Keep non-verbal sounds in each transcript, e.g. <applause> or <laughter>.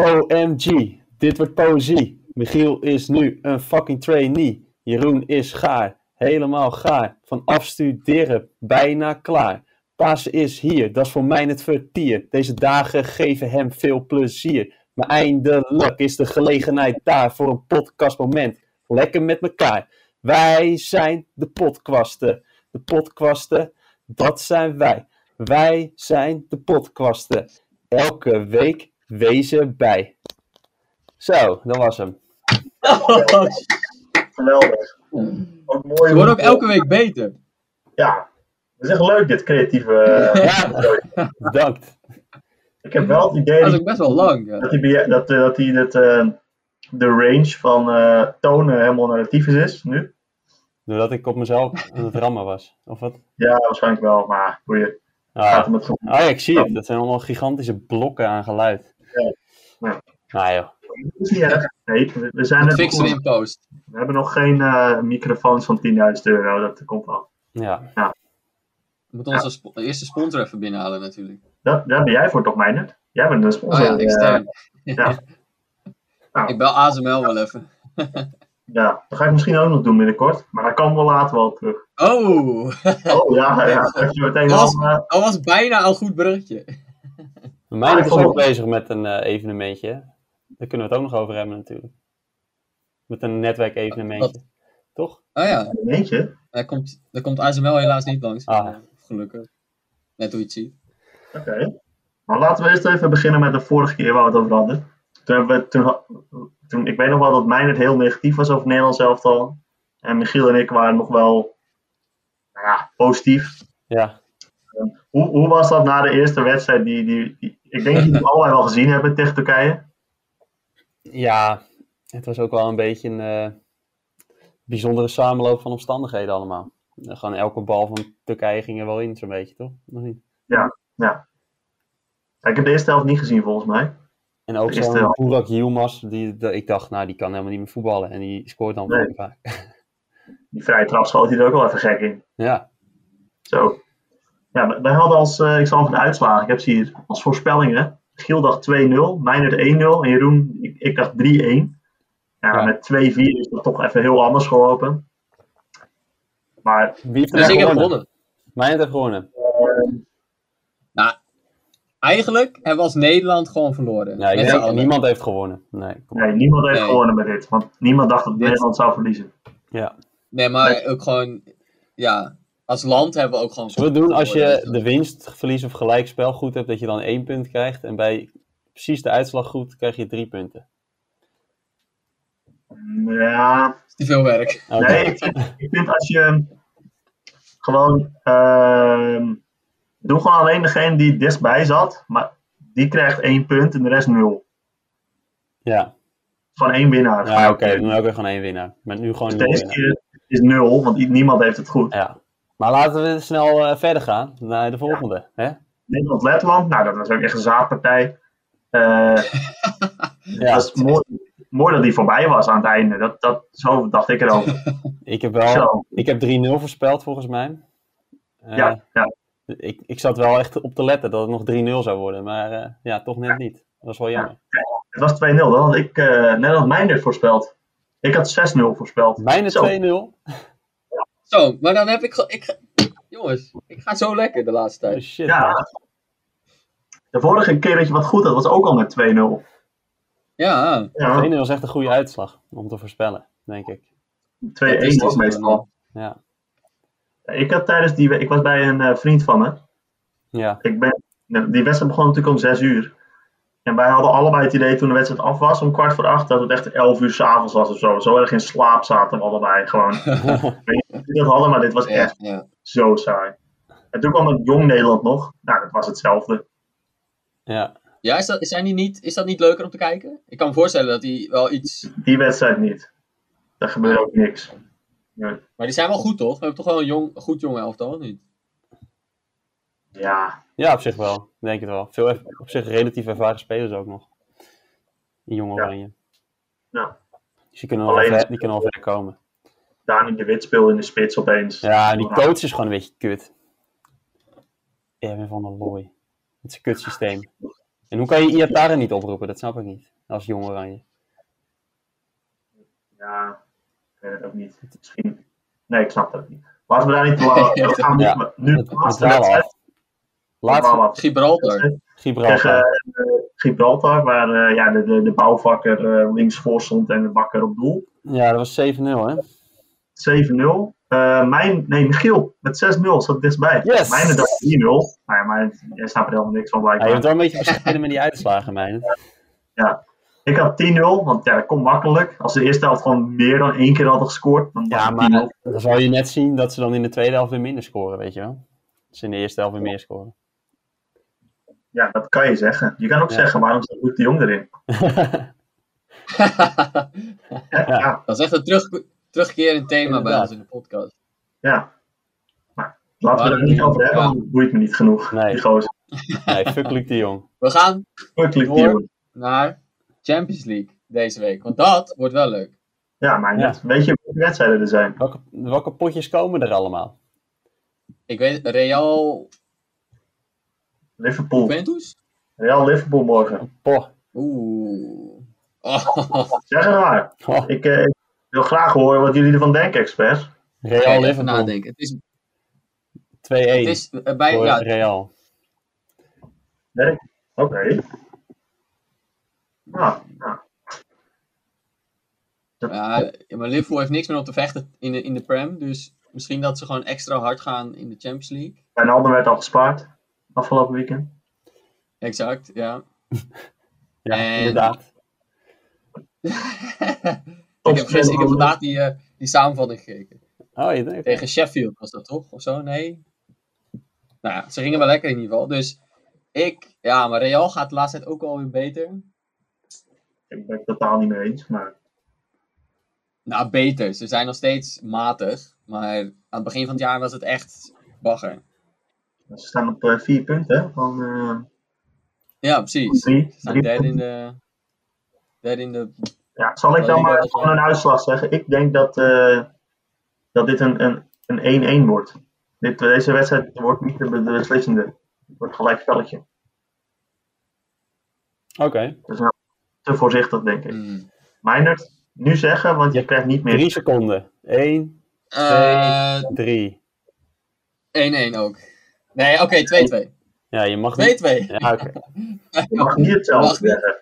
OMG, dit wordt poëzie. Michiel is nu een fucking trainee. Jeroen is gaar, helemaal gaar. Van afstuderen, bijna klaar. Pasen is hier, dat is voor mij het vertier. Deze dagen geven hem veel plezier. Maar eindelijk is de gelegenheid daar voor een podcastmoment. Lekker met elkaar. Wij zijn de podcasten. De podcasten, dat zijn wij. Wij zijn de podcasten. Elke week wezen bij. Zo, dat was hem. Geweldig. Mooi. Ze worden ook elke week beter. Ja, het is echt leuk dit creatieve. <laughs> Ja, <laughs> bedankt. Ik heb wel het idee Dat is ook best wel lang. Ja. dat hij, dat, eh, dat hij het, eh, de range van eh, tonen helemaal naar de tyfus is nu. Doordat ik op mezelf aan het rammen was. Of wat? Ja, waarschijnlijk wel, maar hoe je gaat Ah, hem het goed. oh ja, ik zie het. Dat zijn allemaal gigantische blokken aan geluid. Ja. Ja. Nou joh. Dat is niet erg. Nee, we, we zijn Dat net fixen in post. We hebben nog geen eh, microfoons van 10.000 euro, dat komt wel. Ja. We moeten onze eerste sponsor even binnenhalen natuurlijk. Dat, daar ben jij voor toch, Meijnerd? Jij bent de Oh sponsor. ja, eh, extern. ja. Nou. <laughs> Ik bel ASML wel even. <laughs> ja, dat ga ik misschien ook nog doen binnenkort. Maar daar komen we later wel op terug. Oh, Oh ja, ja. <laughs> Je meteen Dat was- al, eh, dat was bijna een goed bruggetje. Mijn Ah, ik is ook het- bezig met een eh, evenementje. Daar kunnen we het ook nog over hebben natuurlijk. Met een netwerkevenementje. Toch? Oh ja, Weet je? daar komt, daar komt ASML helaas niet langs. Ah. Gelukkig. Net hoe je het ziet. Oké. Maar laten we eerst even beginnen met de vorige keer waar we het over hadden. Toen hebben we, toen, toen, ik weet nog wel dat Meijnerd heel negatief was over het Nederlands elftal. En Michiel en ik waren nog wel nou ja, positief. Ja. Hoe, hoe was dat na de eerste wedstrijd? Die, die, die- ik denk dat jullie het <laughs> allebei wel gezien hebben tegen Turkije. Ja, het was ook wel een beetje een eh, bijzondere samenloop van omstandigheden allemaal. Gewoon elke bal van Turkije ging er wel in, zo'n beetje, toch? Nog niet. Ja. Ik heb de eerste helft niet gezien volgens mij. En ook zo'n helft. Burak Yilmaz, die, die- ik dacht, nou, die kan helemaal niet meer voetballen. En die scoort dan Nee. vaak. <laughs> Die vrije trap schoot hij er ook wel even gek in. Ja, Zo. Ja, wij- hadden als, eh, ik zal even de uitslagen, ik heb ze hier als voorspellingen. Giel dacht 2-0, Meijnerd 1-0 en Jeroen, ik, ik dacht 3-1. Ja, Ja. met 2-4 is het toch even heel anders gelopen. Maar wie heeft er Dus ik heb gewonnen? heeft gewonnen. Nou, eigenlijk hebben we als Nederland gewoon verloren. Denk, allen. niemand heeft gewonnen. Nee, kom op. nee, niemand heeft Nee. gewonnen met dit. Want niemand dacht dat Dit- Nederland zou verliezen. Ja. Nee, maar ook gewoon, ja, als land hebben we ook gewoon. Zullen we doen als je de winst, verlies of gelijkspel goed hebt, dat je dan één punt krijgt. En bij precies de uitslag goed krijg je drie punten. Ja, Te veel werk. Nee, ik vind, ik vind als je gewoon. ehm doe gewoon alleen degene die het dichtstbij zat, maar die krijgt één punt en de rest nul. Ja, Van één winnaar. ja oké. dan ook weer gewoon één winnaar. Met nu gewoon Dus nul deze keer is nul, want niemand heeft het goed. Ja. Maar laten we snel eh, verder gaan naar de volgende. Hè? Nederland-Letland, nou dat was ook echt een zaadpartij. Eh <laughs> Ja, dat is mooi, mooi dat die voorbij was aan het einde. Dat, dat, zo dacht ik erover. <laughs> ik heb wel Zo. ik heb 3-0 voorspeld volgens mij. Eh, Ja, ja. ik, ik zat wel echt op te letten dat het nog 3-0 zou worden. Maar ja, toch net niet. Dat was wel jammer. Het was 2-0. Dat had ik net als voorspeld. Ik had 6-0 voorspeld. Mijne Zo. 2-0. Zo, maar dan heb ik. ik ge- Jongens, ik ga zo lekker de laatste Oh, tijd. shit. Ja. De vorige keer dat je wat goed had, was ook al met 2-0. Ja, Ja, 2-0 is echt een goede uitslag om te voorspellen, denk ik. 2-1 was meestal. Ja. Ik had tijdens die, ik was bij een eh, vriend van me. Ja. Ik ben, die wedstrijd begon natuurlijk om 6 uur. En wij hadden allebei het idee toen de wedstrijd af was, om kwart voor acht, dat het echt 11 uur s'avonds was of zo. Zo erg in slaap zaten we allebei gewoon. Ik <laughs> weet niet of jullie dat hadden, maar dit was echt ja. zo saai. En toen kwam het Jong Nederland nog. Nou, dat was hetzelfde. ja. Ja, is dat, zijn die niet, is dat niet leuker om te kijken? Ik kan me voorstellen dat die wel iets. Die wedstrijd niet. Daar gebeurde ook niks. Ja. Maar die zijn wel goed, toch? We hebben toch wel een, jong, goed jonge elftal, of niet? Ja, Ja, op zich wel. Ik Denk het wel. Veel, op zich relatief ervaren spelers ook nog. Die jonge Ja. oranje. Ja. Dus die kunnen, Alleen- ver, die kunnen verder komen. Dani de Wit speelde in de spits opeens. Ja, die coach is gewoon een beetje kut. Erwin van der Looy. Met zijn kutsysteem. En hoe kan je Iatare niet oproepen? Dat snap ik niet. Als jong oranje. Ja, ik weet het ook niet. Misschien. Nee, ik snap het ook niet. Laten we daar niet te lang. <laughs> We gaan Ja, nu- nu Het, de het laatste wedstrijd. Laatste Laatste Gibraltar. tegen Gibraltar. eh, Gibraltar, waar eh, ja, de, de, de bouwvakker eh, links voor stond en de bakker op doel. Ja, dat was 7-0 hè. 7-0. Eh, mijn, nee, Michiel met 6-0 zat dichtbij. Yes! Mijne dacht 3-0. Maar ja, maar jij snapt er helemaal niks van Ja, je bent wel een beetje bescheiden met die uitslagen, mijn. Ik had 10-0, want ja, dat komt makkelijk. Als de eerste helft gewoon meer dan één keer hadden gescoord, dan was Ja, maar 10-0. dan zal je net zien dat ze dan in de tweede helft weer minder scoren, weet je wel. Dat ze in de eerste helft weer meer scoren. Ja, dat kan je zeggen. Je kan ook Ja. zeggen, waarom zit Luc de Jong erin? <laughs> Ja, ja. Dat is echt een terug, terugkerend thema bij ons in de podcast. ja. Maar laten we Waarom er niet niet? over hebben, Ja. want het boeit me niet genoeg. Nee. Die gozer. Nee, fuck Luc de Jong. <laughs> We gaan Fuck Luc de Door. Jong. naar Champions League deze week. Want dat wordt wel leuk. Ja, maar Ja. net. weet je welke wedstrijden er zijn? Welke, welke potjes komen er allemaal? Ik weet, Real Liverpool. Juventus? Real Liverpool morgen. Poh. Oeh. Oh, <laughs> Zeg het maar. Oh, Ik, eh, wil graag horen wat jullie ervan denken, experts. Real even Liverpool 2-1 nadenken. Het is, het is eh, bij, voor ja, Real. Nee? Oké. Nou, nou. ja, maar Liverpool heeft niks meer op te vechten in de, in de Prem. Dus misschien dat ze gewoon extra hard gaan in de Champions League. Wijnaldum werd al gespaard afgelopen weekend. Exact, ja. <laughs> Ja, En- inderdaad. <laughs> ik, heb, gisteren- ik heb vandaag die, eh, die samenvatting gekeken. Oh, je denkt. Tegen Sheffield was dat toch? Of zo? Nee? Nou ja, ze gingen wel lekker in ieder geval. Dus ik, ja, maar Real gaat de laatste tijd ook wel weer beter. Ik ben het totaal niet mee eens, maar Nou, beter. Ze zijn nog steeds matig. Maar aan het begin van het jaar was het echt bagger. Ze staan op eh, vier punten van eh, Ja, precies. Drie. drie derde in de... Derde in de... Ja, zal ik dan maar gewoon een uitslag zeggen? Ik denk dat, eh, dat dit een een- een 1-1 wordt. Dit, deze wedstrijd wordt niet de, de beslissende. Het wordt gelijk spelletje. Oké. Te voorzichtig, denk ik. Meinert, nu zeggen, want je Ja, krijgt niet meer. Drie seconden. 1, Eh, 3. 1-1 ook. Nee, oké, 2-2. Ja, je mag niet. 2-2. Ja, oké. Je mag niet hetzelfde zeggen.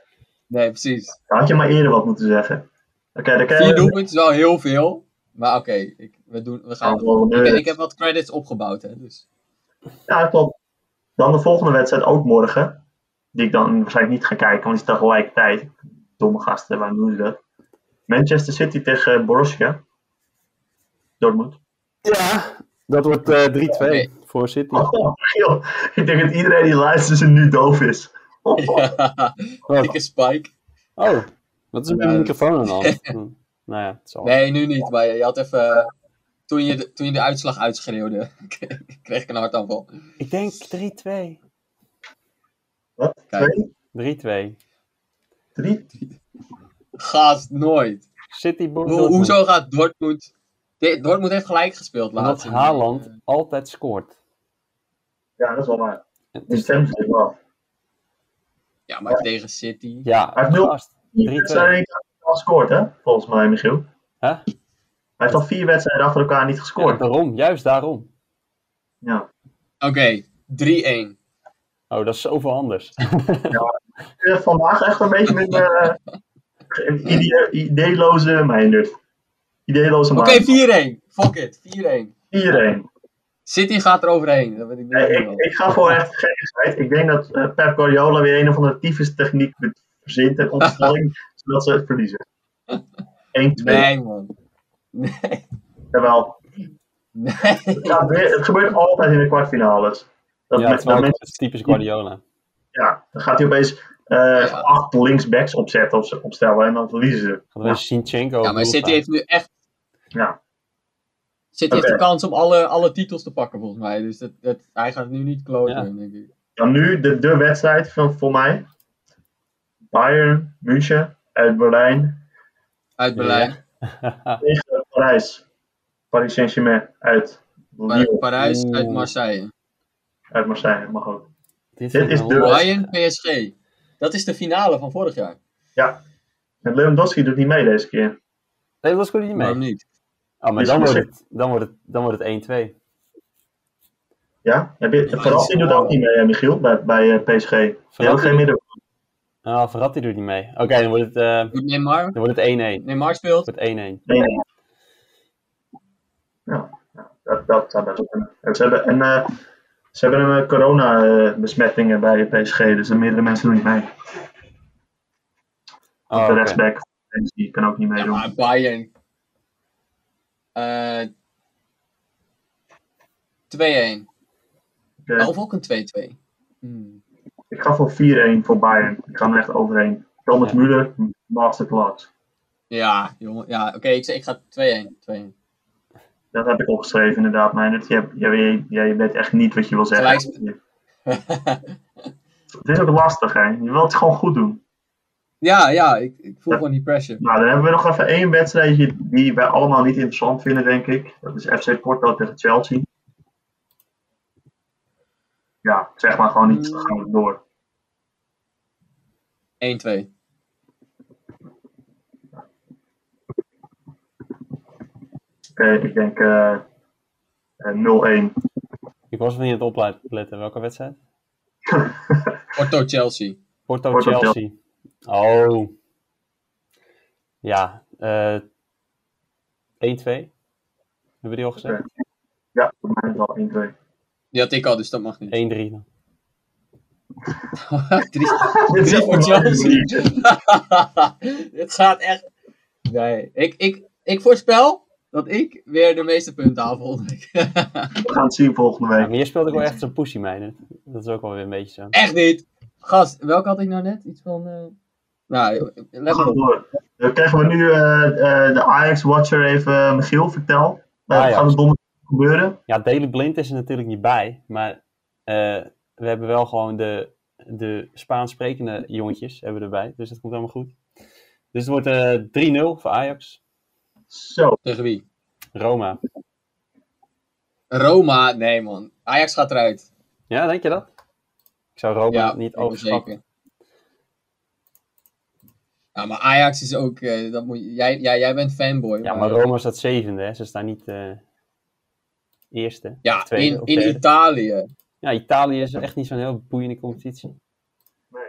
Nee, precies. Dan had je maar eerder wat moeten zeggen. Oké, dan kan Vier je... doelpunten is wel heel veel. Maar oké, ik- we, doen, we gaan... Ja, wel Ik, heb wat credits opgebouwd, hè. Dus. Ja, klopt. Dan de volgende wedstrijd ook morgen. Die ik dan waarschijnlijk niet ga kijken, want die is tegelijkertijd. Domme gasten, waarom doen ze dat? Manchester City tegen Borussia. Dortmund. Ja, dat wordt eh 3-2 Oké. Voor City. Oh, ik denk dat iedereen die luistert ze nu doof is. <laughs> Oh, Ja, dikke spike. Oh, wat is met Ja. de microfoon? Hm. <laughs> Nou ja, het zal. Nee, nu niet. Maar je had even... Toen je de, toen je de uitslag uitschreeuwde, <laughs> kreeg ik een hartaanval. Ik denk 3-2. Wat? Kijk. Twee? 3-2. Drie? Gast, nooit. City Ho- Dortmund. hoezo gaat Dortmund... De- Dortmund heeft gelijk gespeeld Omdat laatst. Haaland altijd scoort. Ja, dat is wel waar. Is- Champions League wel. Ja, maar tegen City. Ja, Hij heeft 3-2. wedstrijden al gescoord, hè? Volgens mij, Michiel. Hè? Hij heeft al vier wedstrijden achter elkaar niet Ja, gescoord. daarom, juist daarom. Ja. Oké, 3-1. Oh, dat is zoveel anders. Eh, Vandaag echt een beetje met eh, <laughs> een idee, ideeloze Meindert. Ideeloze Oké, man. 4-1. Fuck it, 4-1. Iedereen. City gaat er overheen. Dat weet ik Nee, niet. ik, ik ga voor echt gekkigheid. Ik denk dat eh, Pep Guardiola weer een of andere tyfus techniek verzint en opstelling, <laughs> zodat ze het verliezen. 1-2. Nee, man. Nee. Jawel. Nee. Weer- het gebeurt altijd in de kwartfinales. Dat ja, met, het is, wel, dat mensen- is typisch Guardiola. ja, dan gaat hij opeens eh, acht linksbacks opzetten of opstellen en dan verliezen ze. Gaat er een Sinchenko Ja, maar City heeft nu echt... Ja. City Oké. heeft de kans om alle, alle titels te pakken, volgens mij. Dus dat, dat, hij gaat nu niet kloten, Ja. denk ik. Dan nu de, de wedstrijd van, voor mij. Bayern, München, uit Berlijn, Uit Berlijn. <laughs> tegen Parijs. Paris Saint-Germain, uit Lyon, Parijs, Oeh. uit Marseille. uit Marseille, mag ook. Dit Dit is de-. Bayern, PSG. Dat is de finale van vorig jaar. En Lewandowski doet niet mee deze keer. Nee, dat was goed niet mee. Waarom niet? Oh, maar dan wordt het, dan wordt het, dan wordt het 1-2. Ja? Heb je, Ja, Verratti dat doet ook niet mee, hè, Michiel, bij, bij eh, PSG. Die Verratti- geen midden. Ah, Verratti doet niet mee. Oké, dan wordt het, eh, Neymar? dan wordt het 1-1. Neymar speelt. Het wordt 1-1. Nee, nee. Ja, ja, dat, dat zou best wel kunnen. En ze hebben, en, eh, ze hebben een corona-besmettingen bij PSG, dus er meerdere mensen doen niet mee. Oh, de oké. rechtsback, die kan ook niet Ja, meedoen. maar Bayern. Eh 2-1. Oké, Of ook een 2-2. Hmm. Ik ga voor 4-1 voor Bayern. Ik ga er echt overheen. Thomas Ja. Müller, masterclass. Ja, jongen. Ja, oké, ik, ik ga 2-1. 2-1. Dat heb ik opgeschreven inderdaad, Meijnerd. Jij, jij, jij weet echt niet wat je wil zeggen. <laughs> Het is ook lastig, hè. Je wilt het gewoon goed doen. Ja, ja, ik, ik voel Ja. gewoon die pressure. Nou, dan hebben we nog even één wedstrijdje die wij allemaal niet interessant vinden, denk ik. Dat is FC Porto tegen Chelsea. Ja, zeg maar gewoon iets, dan gaan we door. 1-2. Oké, ik denk eh, eh, 0-1. Ik was even niet aan het opletten. Welke wedstrijd? <laughs> Porto Chelsea. Oh. Ja. eh 1-2. Hebben we die al gezegd? Ja, voor mij is het al 1-2. Die had ik al, dus dat mag niet. 1-3 dan. <laughs> <laughs> Drie, Dit is drie voor allemaal Chelsea. Het gaat echt. Nee, ik, ik, ik voorspel dat ik weer de meeste punten haal volgende week. <laughs> We gaan het zien volgende Ja, week. maar hier speelde ik wel echt zo'n pussy mijner. Dat is ook wel weer een beetje zo. echt niet. Gast, welke had ik nou net? Iets van. eh, Nou, let maar op. Dan krijgen we nu eh, eh, de Ajax-watcher even. Michiel, vertel. Wat gaat er donderdag gebeuren? Ja, Daily Blind is er natuurlijk niet bij. Maar eh, we hebben wel gewoon de, de Spaans sprekende jongetjes hebben we erbij. Dus dat komt helemaal goed. Dus het wordt eh 3-0 voor Ajax. Zo, Tegen wie? Roma. Roma, nee man. Ajax gaat eruit. Ja, denk je dat? Ik zou Roma Ja, niet overschatten. Ja, maar Ajax is ook. eh, dat moet, jij, jij, jij bent fanboy. Ja, maar Roma staat zevende. Hè? Ze staan niet eh, eerste. Ja, of tweede, in, of in. Italië. Ja, Italië is echt niet zo'n heel boeiende competitie. nee.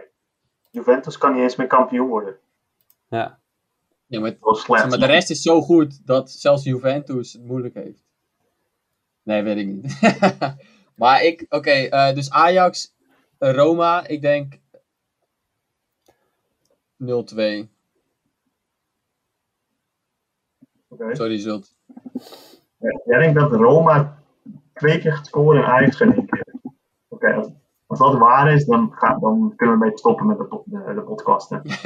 Juventus kan niet eens meer kampioen worden. Ja, Ja, maar, slecht. maar de rest is zo goed dat zelfs Juventus het moeilijk heeft. Nee, weet ik niet. <laughs> maar ik, oké, eh, dus Ajax, eh, Roma, ik denk 0-2. Oké. Sorry, Zult. Ja, Jij denkt dat Roma twee keer gaat scoren en Ajax geen één keer. Oké, als, als dat waar is, dan, ga, dan kunnen we een beetje stoppen met de, de, de podcast. Hè. <laughs> <laughs>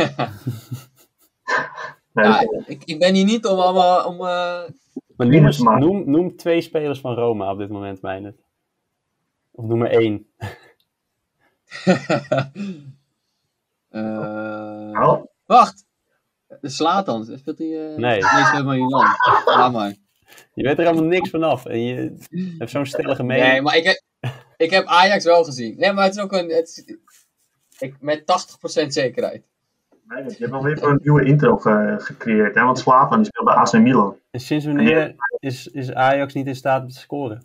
Nee, Ja, ik, ik ben hier niet om allemaal. Om, eh, maar noem, eens- noem, noem twee spelers van Roma op dit moment, Meijnet. Of noem er één. <laughs> eh, Nou, wacht! De Slatan, speelt hij. eh Nee. Nee, speelt maar Milan. Laat maar. Je weet er helemaal niks vanaf. En je hebt zo'n stellige mening. Nee, maar ik heb, ik heb Ajax wel gezien. Nee, maar het is ook een. Het is, ik, met 80% zekerheid. nee, je hebt alweer een nieuwe intro ge- gecreëerd. Hè? Want Slatan die speelt bij AC Milan. En sinds wanneer is, is Ajax niet in staat om te scoren?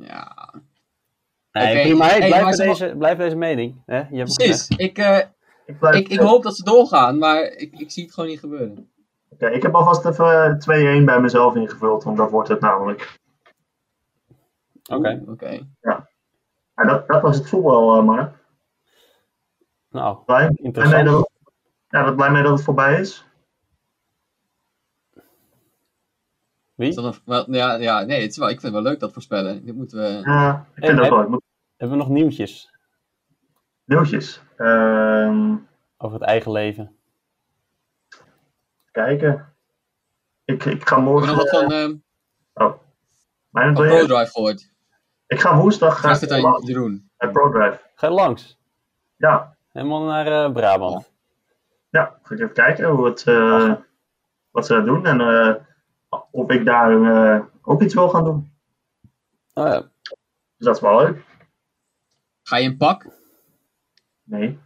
Ja, Nee, prima. Hey, hey, blijf, maar bij ze- deze, blijf bij deze mening. Hè? Je hebt precies. Ik, eh, Ik, blijf- ik, ik hoop dat ze doorgaan, maar ik, ik zie het gewoon niet gebeuren. Oké, ik heb alvast even 2-1 bij mezelf ingevuld, want dat wordt het namelijk. Oké. Oké. Ja, dat, dat was het voetbal, uh, mannen. Nou, Blij, blij mee interessant. dat, ja, dat blij mee dat het voorbij is. Wie? Is dat een- wel- ja, ja, nee, het is wel, ik vind het wel leuk dat voorspellen. Dit moeten we. Ja, ik Hey, vind dat heb- wel. Moet Hebben we nog nieuwtjes nieuwtjes. Ehm, over het eigen leven? kijken. Ik, ik ga morgen. nog wat van, eh Mijn van ProDrive gehoord? ik ga woensdag ga het aan langs Jeroen. bij ProDrive. Ga je langs? Ja, Helemaal naar eh, Brabant. ja. Ga ik even kijken hoe het, eh, wat ze doen en eh, of ik daar eh, ook iets wil gaan doen. Oh, ja. Dus dat is wel leuk. Ga je in pak? Nee.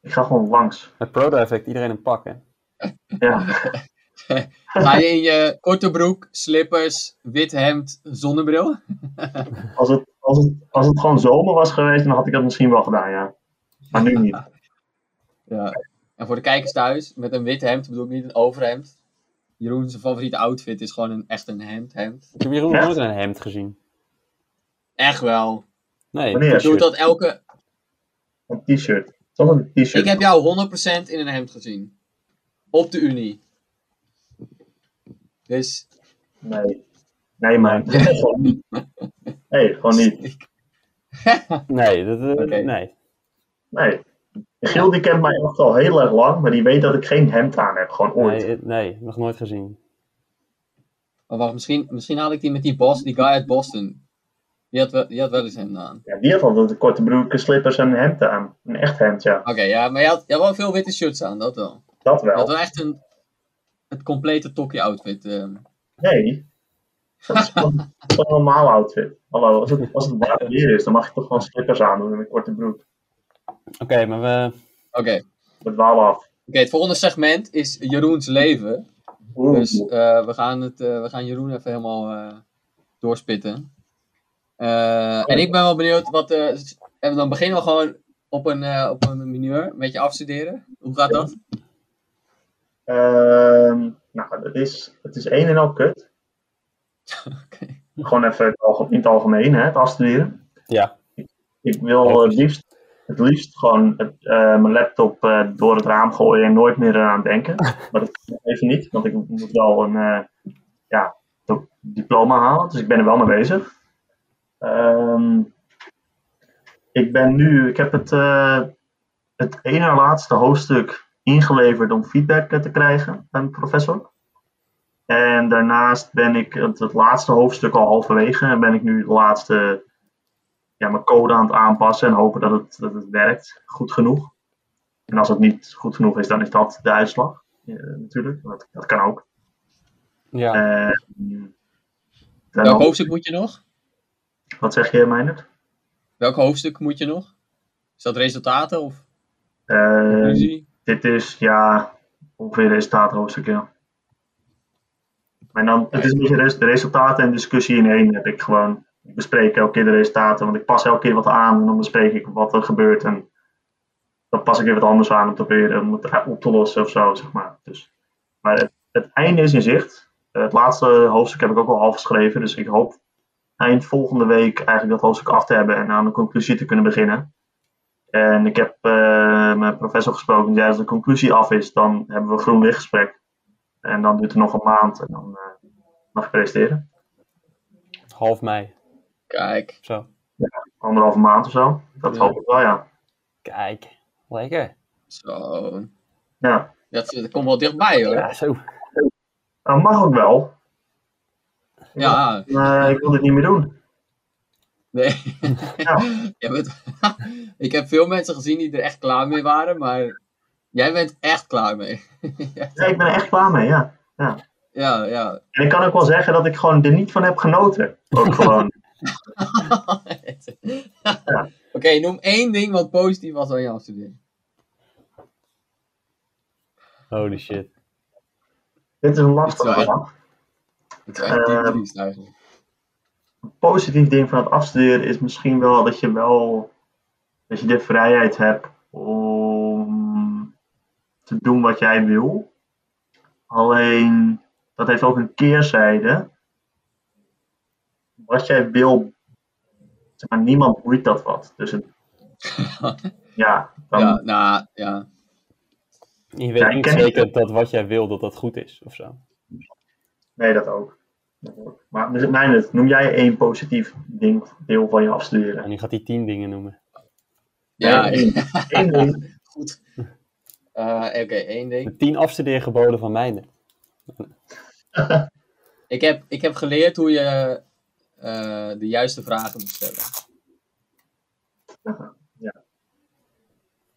Ik ga gewoon langs. Met Proto effect iedereen een pak, hè? Ja. <laughs> Ga je in je korte broek, slippers, wit hemd, zonnebril? <laughs> Als het, als, het, als het gewoon zomer was geweest, dan had ik dat misschien wel gedaan, ja. Maar nu niet. Ja. En voor de kijkers thuis, met een wit hemd bedoel ik niet een overhemd. Jeroen zijn favoriete outfit is gewoon een, echt een hemd, hemd. Ik heb Jeroen Echt? nooit in een hemd gezien. Echt wel. Nee. Wanneer? Doe dat elke... Een t-shirt. Zonder een t-shirt. Ik heb jou 100% in een hemd gezien. Op de Unie. Dus Nee. Nee, man. gewoon niet. Nee, gewoon niet. <laughs> Nee, dat, eh, Oké. nee. Nee. Giel die kent mij echt al heel erg lang, maar die weet dat ik geen hemd aan heb. Gewoon ooit. Nee, nee, nog nooit gezien. Wacht, misschien, misschien had ik die met die boss, die guy uit Boston. Die had wel, die had wel eens hem aan. Ja, die had altijd de korte broeken, slippers en een hemd aan. Een echt hemd, ja. Oké, ja, maar je had, je had wel veel witte shirts aan, dat wel. Dat Je had wel. wel echt een, het complete Tokyo outfit. ehm. Nee. Dat is gewoon dat een normaal outfit. Hallo, als het, als het warm weer is, dan mag je toch gewoon slippers aandoen en een korte broek. Oké, maar we... Oké, Met dwalen af. Oké, het volgende segment is Jeroens leven. Oeh. Dus eh, we, gaan het, eh, we gaan Jeroen even helemaal eh, doorspitten. Eh, en ik ben wel benieuwd wat. eh, en dan beginnen we gewoon op een, eh, op een mineur met je afstuderen. Hoe gaat dat? Ehm, nou, het is, het is een en al kut. <laughs> Oké. Gewoon even in het algemeen, hè, het afstuderen. Ja. Ik wil het liefst, het liefst gewoon het, eh, mijn laptop eh, door het raam gooien en nooit meer eraan denken. Maar dat kan even niet, want ik moet wel een eh, ja, diploma halen. Dus ik ben er wel mee bezig. Ehm, ik ben nu, ik heb het, het ene laatste hoofdstuk ingeleverd om feedback te krijgen van een professor. En daarnaast ben ik het, het laatste hoofdstuk al halverwege en ben ik nu de laatste ja, mijn code aan het aanpassen en hopen dat het, dat het werkt goed genoeg. En als het niet goed genoeg is, dan is dat de uitslag. eh, natuurlijk, dat, dat kan ook. Ja. Eh, dan Welk ook- hoofdstuk moet je nog? wat zeg je, Meijnerd? Welk hoofdstuk moet je nog? Is dat resultaten of Eh, conclusie? dit is ja, ongeveer resultaathoofdstuk, ja. En dan, het is een beetje de resultaten en discussie in één heb ik gewoon. Bespreek elke keer de resultaten, want ik pas elke keer wat aan en dan bespreek ik wat er gebeurt. En dan pas ik weer wat anders aan om te proberen om het op te lossen of zo, zeg maar. Dus, maar het, het einde is in zicht. Eh, het laatste hoofdstuk heb ik ook al half geschreven, dus ik hoop eind volgende week eigenlijk dat hoofdstuk af te hebben en aan de conclusie te kunnen beginnen. En ik heb eh, mijn professor gesproken. Die als de conclusie af is, dan hebben we een groen lichtgesprek. En dan duurt het nog een maand en dan eh, mag ik presenteren. Half mei. Kijk. Zo. Anderhalve maand of zo. Dat Ja. hoop ik wel, ja. Kijk. Lekker. Zo. Ja, Dat, dat komt wel dichtbij hoor. Ja, zo. dat mag ook wel. Ja, Maar ik wil dit niet meer doen. nee. Ja. <laughs> Jij bent- <laughs> ik heb veel mensen gezien die er echt klaar mee waren, maar jij bent echt klaar mee. <laughs> Ja, ik ben er echt klaar mee, ja. ja, ja. En ik kan ook wel zeggen dat ik gewoon er niet van heb genoten. Ook gewoon. Ja. Oké, noem één ding wat positief was aan je afstuderen. Holy shit. dit is een lastige vraag. Het is wel echt diep Eh, triest eigenlijk. Een positief ding van het afstuderen is misschien wel dat je wel dat je de vrijheid hebt om te doen wat jij wil. Alleen dat heeft ook een keerzijde. Wat jij wil, zeg maar, niemand boeit dat wat. Dus het, <laughs> ja, dan, Ja, nou, ja. Je weet Ja, niet ken- zeker dat wat jij wil, dat dat goed is, of zo. nee, dat ook. Dat ook. Maar dus, Meijnerd, noem jij één positief ding, deel van je afstuderen? En nu gaat hij tien dingen noemen. Ja, Nee, één, <laughs> één ding. goed. Eh, Oké, één ding. De tien afstudeergeboden van mijne. <laughs> Ik heb, ik heb geleerd hoe je eh, de juiste vragen moet stellen.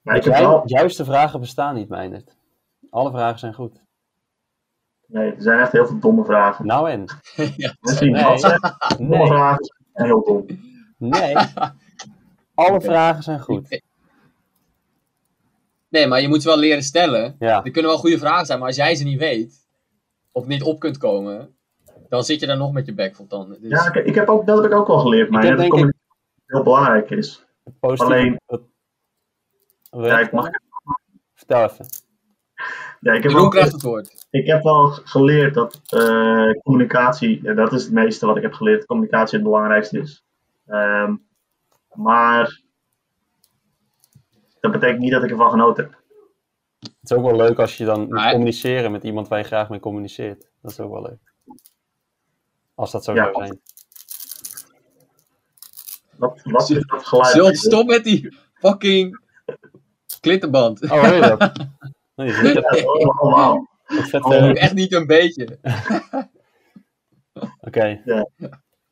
Maar ik ju- wel, juiste vragen bestaan niet, Meijnerd. Alle vragen zijn goed. nee, er zijn echt heel veel domme vragen. Nou en? <laughs> ja, die Nee. domme Nee, vragen zijn heel dom. nee. Alle vragen zijn goed. Nee, maar je moet ze wel leren stellen. Ja, Er kunnen wel goede vragen zijn, maar als jij ze niet weet, of niet op kunt komen, dan zit je daar nog met je bek vol tanden. Dus, Ja, ik, ik heb ook, dat heb ik ook wel geleerd, maar heb dat denk communicatie heel belangrijk is. positief. Alleen- dat- Ja, ik, mag, Vertel even. ja, ik, heb ook, krijgt het woord. ik heb wel geleerd dat eh, communicatie, ja, dat is het meeste wat ik heb geleerd, communicatie het belangrijkste is. Ehm, maar dat betekent niet dat ik ervan genoten heb. Het is ook wel leuk als je dan moet communiceren met iemand waar je graag mee communiceert. Dat is ook wel leuk. Als dat zo Ja. zou zijn. Wat, wat is dat geluid? Zult stop met die fucking klittenband. Oh, hoor je dat? <laughs> Nee. Ja, allemaal. Het vet Oh. Ook echt niet een beetje. <laughs> Oké. Ja.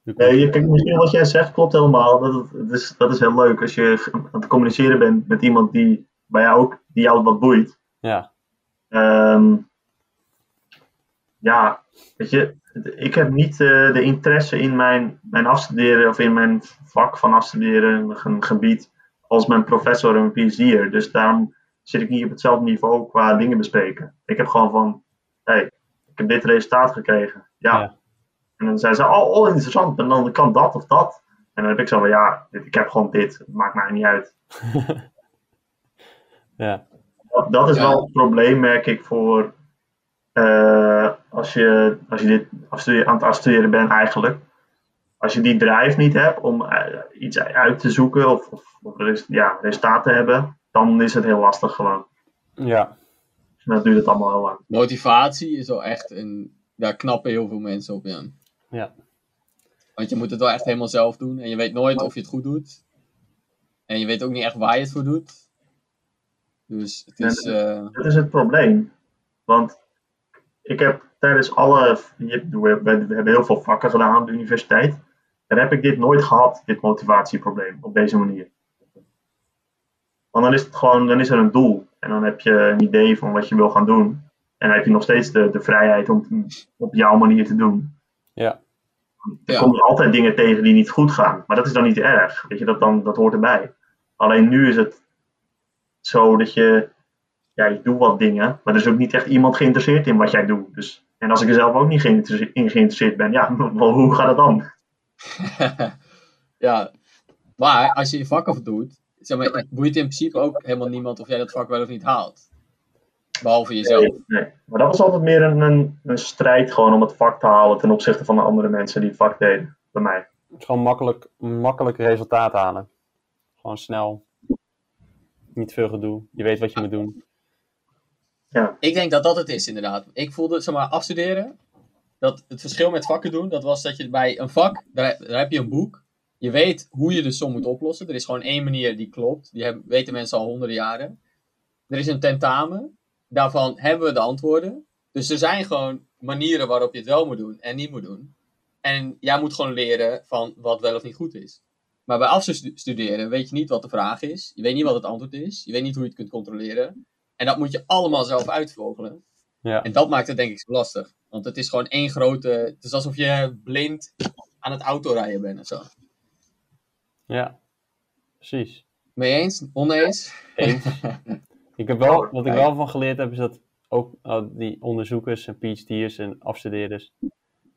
Nee, je, kijk, misschien wat jij zegt klopt helemaal. Dat, het- dat, is, dat is heel leuk als je aan het communiceren bent met iemand die bij jou ook die jou wat boeit. Ja, Ehm, ja, weet je, ik heb niet eh, de interesse in mijn, mijn afstuderen of in mijn vak van afstuderen, een gebied, als mijn professor en mijn PhD'er. Dus daarom zit ik niet op hetzelfde niveau qua dingen bespreken. Ik heb gewoon van, hé, hey, ik heb dit resultaat gekregen. Ja. Ja. En dan zijn ze, oh, oh, interessant, en dan kan dat of dat. En dan heb ik zo van, ja, ik heb gewoon dit, het maakt mij niet uit. <laughs> ja, Dat, dat is Ja. wel het probleem, merk ik, voor eh, als, je, als je dit aan het afstuderen bent eigenlijk. Als je die drive niet hebt om eh, iets uit te zoeken of, of, of res- ja, resultaat te hebben, dan is het heel lastig gewoon. ja. En dan duurt het allemaal heel lang. Motivatie is wel echt een. Daar knappen heel veel mensen op, ja. Ja. Want je moet het wel echt helemaal zelf doen. En je weet nooit of je het goed doet. En je weet ook niet echt waar je het voor doet. Dus het is. eh, Dat is het probleem. Want ik heb tijdens alle. We, hebben heel veel vakken gedaan op de universiteit. Daar heb ik dit nooit gehad, dit motivatieprobleem, op deze manier. Want dan is het gewoon, dan is er een doel. En dan heb je een idee van wat je wil gaan doen. En dan heb je nog steeds de, de vrijheid om het op jouw manier te doen. Ja. Er Ja. komen altijd dingen tegen die niet goed gaan. Maar dat is dan niet erg. Weet je, dat, dan, dat hoort erbij. Alleen nu is het zo dat je, ja, je doet wat dingen, maar er is ook niet echt iemand geïnteresseerd in wat jij doet. Dus, en als ik er zelf ook niet geïnteresse- in geïnteresseerd ben, ja, <laughs> hoe gaat het dan? <laughs> ja. Maar als je je vak af doet. Zeg maar, het boeit in principe ook helemaal niemand of jij dat vak wel of niet haalt. Behalve jezelf. Nee, nee. Maar dat was altijd meer een, een, een strijd gewoon om het vak te halen ten opzichte van de andere mensen die het vak deden. Bij mij. Het is gewoon makkelijk, makkelijk resultaat halen. Gewoon snel. Niet veel gedoe. Je weet wat je moet doen. Ik denk dat dat het is, inderdaad. Ik voelde, zeg maar, afstuderen. Dat het verschil met vakken doen, dat was dat je bij een vak, daar, daar heb je een boek. Je weet hoe je de som moet oplossen. Er is gewoon één manier die klopt. Die hebben, weten mensen al honderden jaren. Er is een tentamen. Daarvan hebben we de antwoorden. Dus er zijn gewoon manieren waarop je het wel moet doen en niet moet doen. En jij moet gewoon leren van wat wel of niet goed is. Maar bij afstuderen weet je niet wat de vraag is. Je weet niet wat het antwoord is. Je weet niet hoe je het kunt controleren. En dat moet je allemaal zelf uitvogelen. Ja. En dat maakt het denk ik zo lastig. Want het is gewoon één grote... Het is alsof je blind aan het autorijden bent of zo. Ja. Precies. Mee eens? Oneens? Eens. <laughs> Ik heb wel, wat ik wel van geleerd heb, is dat ook uh, die onderzoekers en PhD'ers en afstudeerders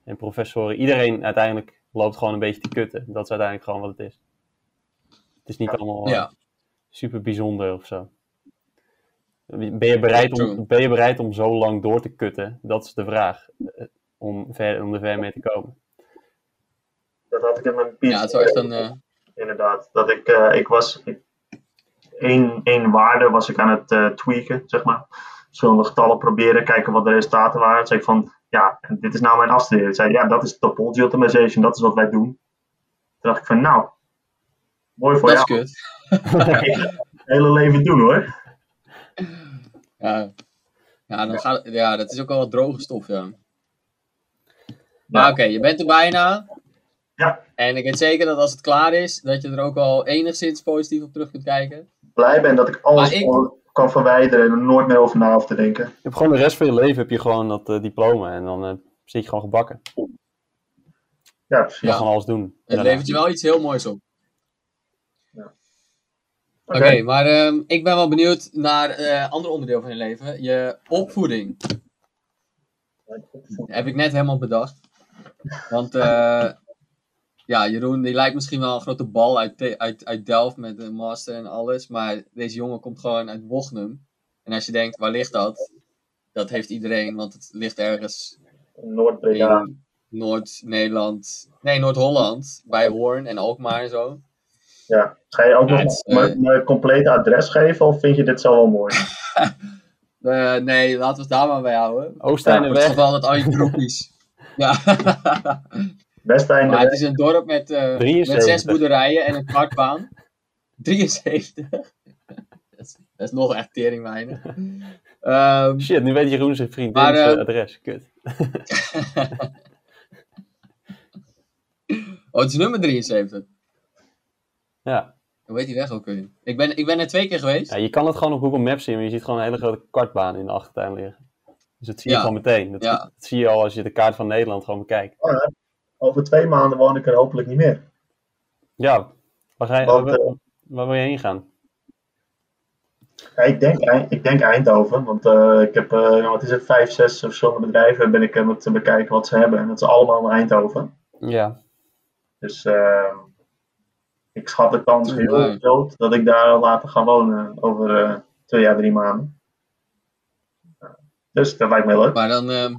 en professoren, iedereen uiteindelijk loopt gewoon een beetje te kutten. Dat is uiteindelijk gewoon wat het is. Het is niet allemaal uh, Ja. super bijzonder of zo. Ben je, bereid om, ben je bereid om zo lang door te kutten? Dat is de vraag. eh, Om, ver, om er ver mee te komen. Dat had ik in mijn PhD. Ja, het is echt een... eh, Inderdaad. Dat ik, eh, ik was. Ik, één, één waarde was ik aan het eh, tweaken, zeg maar. Verschillende getallen proberen, kijken wat de resultaten waren. Toen zei ik van, ja, en dit is nou mijn afstuderen. Ik zei, ja, dat is topology optimization, dat is wat wij doen. Toen dacht ik van, nou, mooi voor dat is jou. kut. Ik ga het hele leven doen hoor. Ja. Ja, dan gaat, ja, dat is ook wel wat droge stof, ja. Maar oké, je bent er bijna. Ja. En ik weet zeker dat als het klaar is, dat je er ook al enigszins positief op terug kunt kijken. Blij ben dat ik alles ik- kan verwijderen en er nooit meer over na hoef te denken. Je hebt gewoon de rest van je leven heb je gewoon dat eh, diploma en dan eh, zit je gewoon gebakken. Ja, precies. Je Ja. gewoon alles doen. Het levert je wel iets heel moois op. Oké, maar ehm, ik ben wel benieuwd naar eh ander onderdeel van je leven. Je opvoeding. Heb ik net helemaal bedacht. Want eh, ja, Jeroen die lijkt misschien wel een grote bal uit, uit, uit Delft met een master en alles. Maar deze jongen komt gewoon uit Wochnum. En als je denkt, waar ligt dat? Dat heeft iedereen, want het ligt ergens Noord-Breda. in Noord-Nederland. Nee, Noord-Holland. Bij Hoorn en Alkmaar en zo. Ja. Ga je ook Ja, nog het mijn, mijn complete adres geven of vind je dit zo wel mooi? <laughs> Eh, nee, laten we het daar maar bij houden. Voor het Oosteinderweg. geval dat al je groepjes. ja. Maar het is een dorp met, eh, met 73. zes boerderijen en een kartbaan. <laughs> 73. dat, is, dat is nog echt tering weinig. Ehm, Shit, nu weet Jeroen zijn vriendin Maar, zijn eh, adres. Kut. <laughs> oh, het is nummer 73. Ja. Hoe weet die weg ook weer? Ik ben, ik ben er twee keer geweest. ja, je kan het gewoon op Google Maps zien, maar je ziet gewoon een hele grote kartbaan in de achtertuin liggen. Dus dat zie je Ja. gewoon meteen. Dat, Ja. dat zie je al als je de kaart van Nederland gewoon bekijkt. Over twee maanden woon ik er hopelijk niet meer. Ja, waar, ga je, Want, waar, eh, waar wil je heen gaan? Ja, ik, denk, ik denk Eindhoven, want eh, ik heb, eh, nou, wat is het, vijf, zes verschillende bedrijven ben ik aan het bekijken wat ze hebben. En dat is allemaal in Eindhoven. Ja, Dus eh, ik schat de kans heel Nee. groot dat ik daar later ga wonen over eh, twee à drie maanden. Dus dat lijkt me leuk. Maar dan, ehm,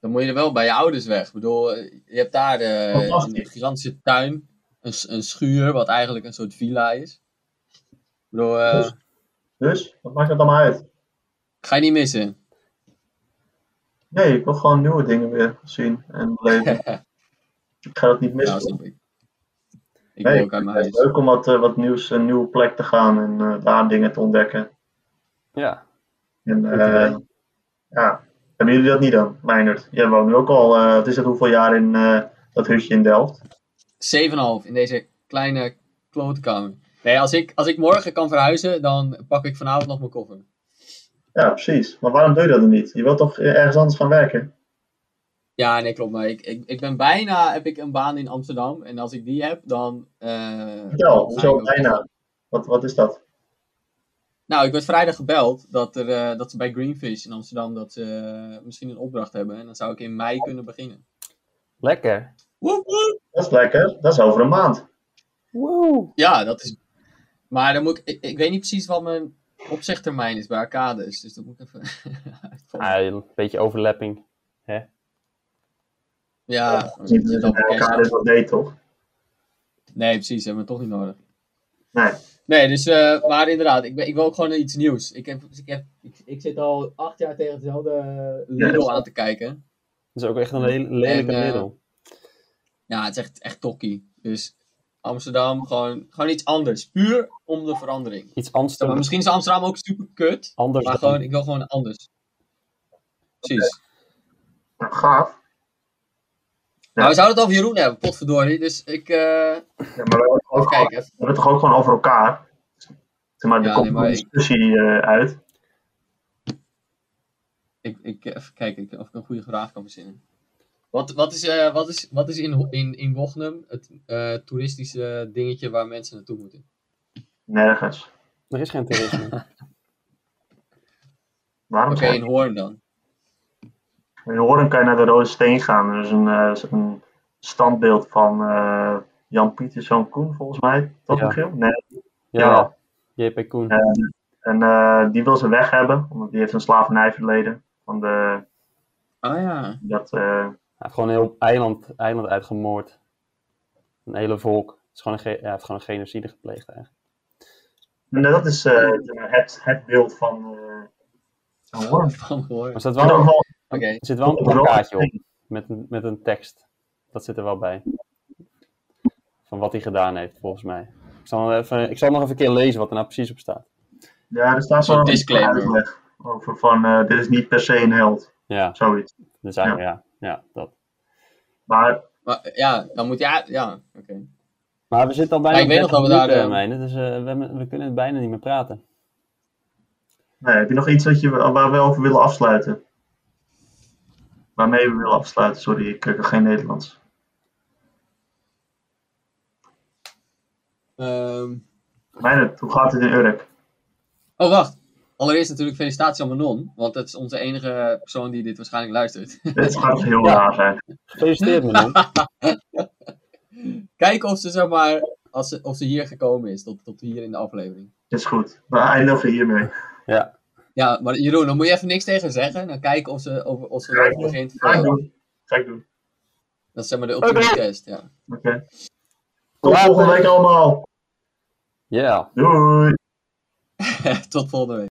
dan moet je er wel bij je ouders weg. Ik bedoel, je hebt daar Fantastisch. een gigantische tuin. Een, een schuur, wat eigenlijk een soort villa is. Ik bedoel, eh, Dus? Dus, wat maakt het allemaal uit? ga je niet missen. Nee, ik wil gewoon nieuwe dingen weer zien en beleven. <laughs> ik ga dat niet missen. Nou, ik. Nee, wil ook uit mijn het is huis. leuk om wat, eh, wat nieuws, een nieuwe plek te gaan en eh, daar dingen te ontdekken. ja. En, Goed eh, idee. ja, hebben jullie dat niet dan, Meijnerd? Jij woont nu ook al, eh, wat is het, hoeveel jaar in eh, dat hutje in Delft? 7,5 in deze kleine klotenkamer. Nee, als ik, als ik morgen kan verhuizen, dan pak ik vanavond nog mijn koffer. Ja, precies. Maar waarom doe je dat dan niet? Je wilt toch ergens anders gaan werken? Ja, nee, klopt. Maar ik, ik, ik ben bijna, heb ik een baan in Amsterdam. En als ik die heb, dan... eh, ik hoezo ook- bijna? Wat, wat is dat? Nou, ik werd vrijdag gebeld dat, er, eh, dat ze bij Greenfish in Amsterdam dat ze eh, misschien een opdracht hebben. En dan zou ik in mei kunnen beginnen. Lekker. Woep, woep. Dat is lekker, dat is over een maand. Ja, dat is... Maar dan moet ik, ik... ik weet niet precies wat mijn opzegtermijn is bij Arcades. Dus dat moet ik even <laughs> uitvoeren. Ah, een beetje overlapping. Ja, Dat is niet elkaar dit wat deed, toch? Nee, precies. Hebben we toch niet nodig. Nee. Nee, dus, eh, maar inderdaad, ik, ben, ik wil ook gewoon iets nieuws. Ik, heb, ik, heb, ik, ik zit al acht jaar tegen hetzelfde Ja, is- aan te kijken. Dat is ook echt een le- lelijke En, eh, middel. Ja, het is echt, echt tokkie. Dus Amsterdam, gewoon, gewoon iets anders. Puur om de verandering. Iets Amsterdam. misschien is Amsterdam ook super kut, Anders maar gewoon, ik wil gewoon anders. Precies. Nou, gaaf. Maar we zouden het over Jeroen hebben, potverdorie. Dus ik, eh Ja, maar we hebben, het ook even gewoon, kijken. we hebben het toch ook gewoon over elkaar? Zeg maar, er Ja, komt nee, een maar ik- discussie eh, uit. Ik, ik, even kijken ik- of ik een goede vraag kan verzinnen. Wat, wat is, eh, wat is, wat is in, in, in Wochnum het eh, toeristische dingetje waar mensen naartoe moeten? Nergens. Er is geen toerisme. <laughs> Waarom Oké, zou in Hoorn dan. In Hoorn kan je naar de Rode Steen gaan. Er is een, eh, is een standbeeld van eh, Jan Pieter Zoon Koen, volgens mij. Toch, Ja. Michiel? Nee. Ja, JP Koen. Ja. En eh, die wil ze weg hebben, omdat die heeft een slavernijverleden. Van de, Ah ja. dat, eh, Hij heeft gewoon een heel eiland, eiland uitgemoord. Een hele volk. Het is gewoon een, ja, heeft gewoon een genocide gepleegd eigenlijk. nee, dat is eh, het, het beeld van eh, Hoorn. Van Hoorn. In ieder wel, er zit wel een plakkaatje op. Met, een- met een tekst. Dat zit er wel bij. Van wat hij gedaan heeft, volgens mij. Ik zal, nog even, ik zal nog even een keer lezen wat er nou precies op staat. Ja, er staat Zo'n disclaimer. uitleg over van, eh, dit is niet per se een held. Ja, Zoiets. dus eigenlijk, ja. ja, dat. Maar Maar ja, dan moet je... Ja, oké. Maar we zitten al bijna Ja, ik weet nog dat we daar, eh, dus eh, we, hebben- we kunnen bijna niet meer praten. nee, heb je nog iets wat je, waar we over willen afsluiten? Waarmee we willen afsluiten, sorry, ik kan geen Nederlands. Ehm, Meijnerd, hoe gaat het in Urk? Oh, wacht. Allereerst natuurlijk felicitaties aan Manon, want dat is onze enige persoon die dit waarschijnlijk luistert. <laughs> Dit gaat heel Ja. raar zijn. Gefeliciteerd, Manon. <laughs> Kijken of ze, zeg maar, als ze, of ze hier gekomen is, tot, tot hier in de aflevering. Dit is goed. We eindigen hiermee. Ja. Ja, maar Jeroen, dan moet je even niks tegen zeggen. Dan kijken of ze, of, of ze ik erover begint. Ga ik Ja, doen. Ga ik doen. dat is zeg maar de ultieme test, ja. Oké. Tot volgende week allemaal. Ja. Doei. <laughs> Tot volgende week.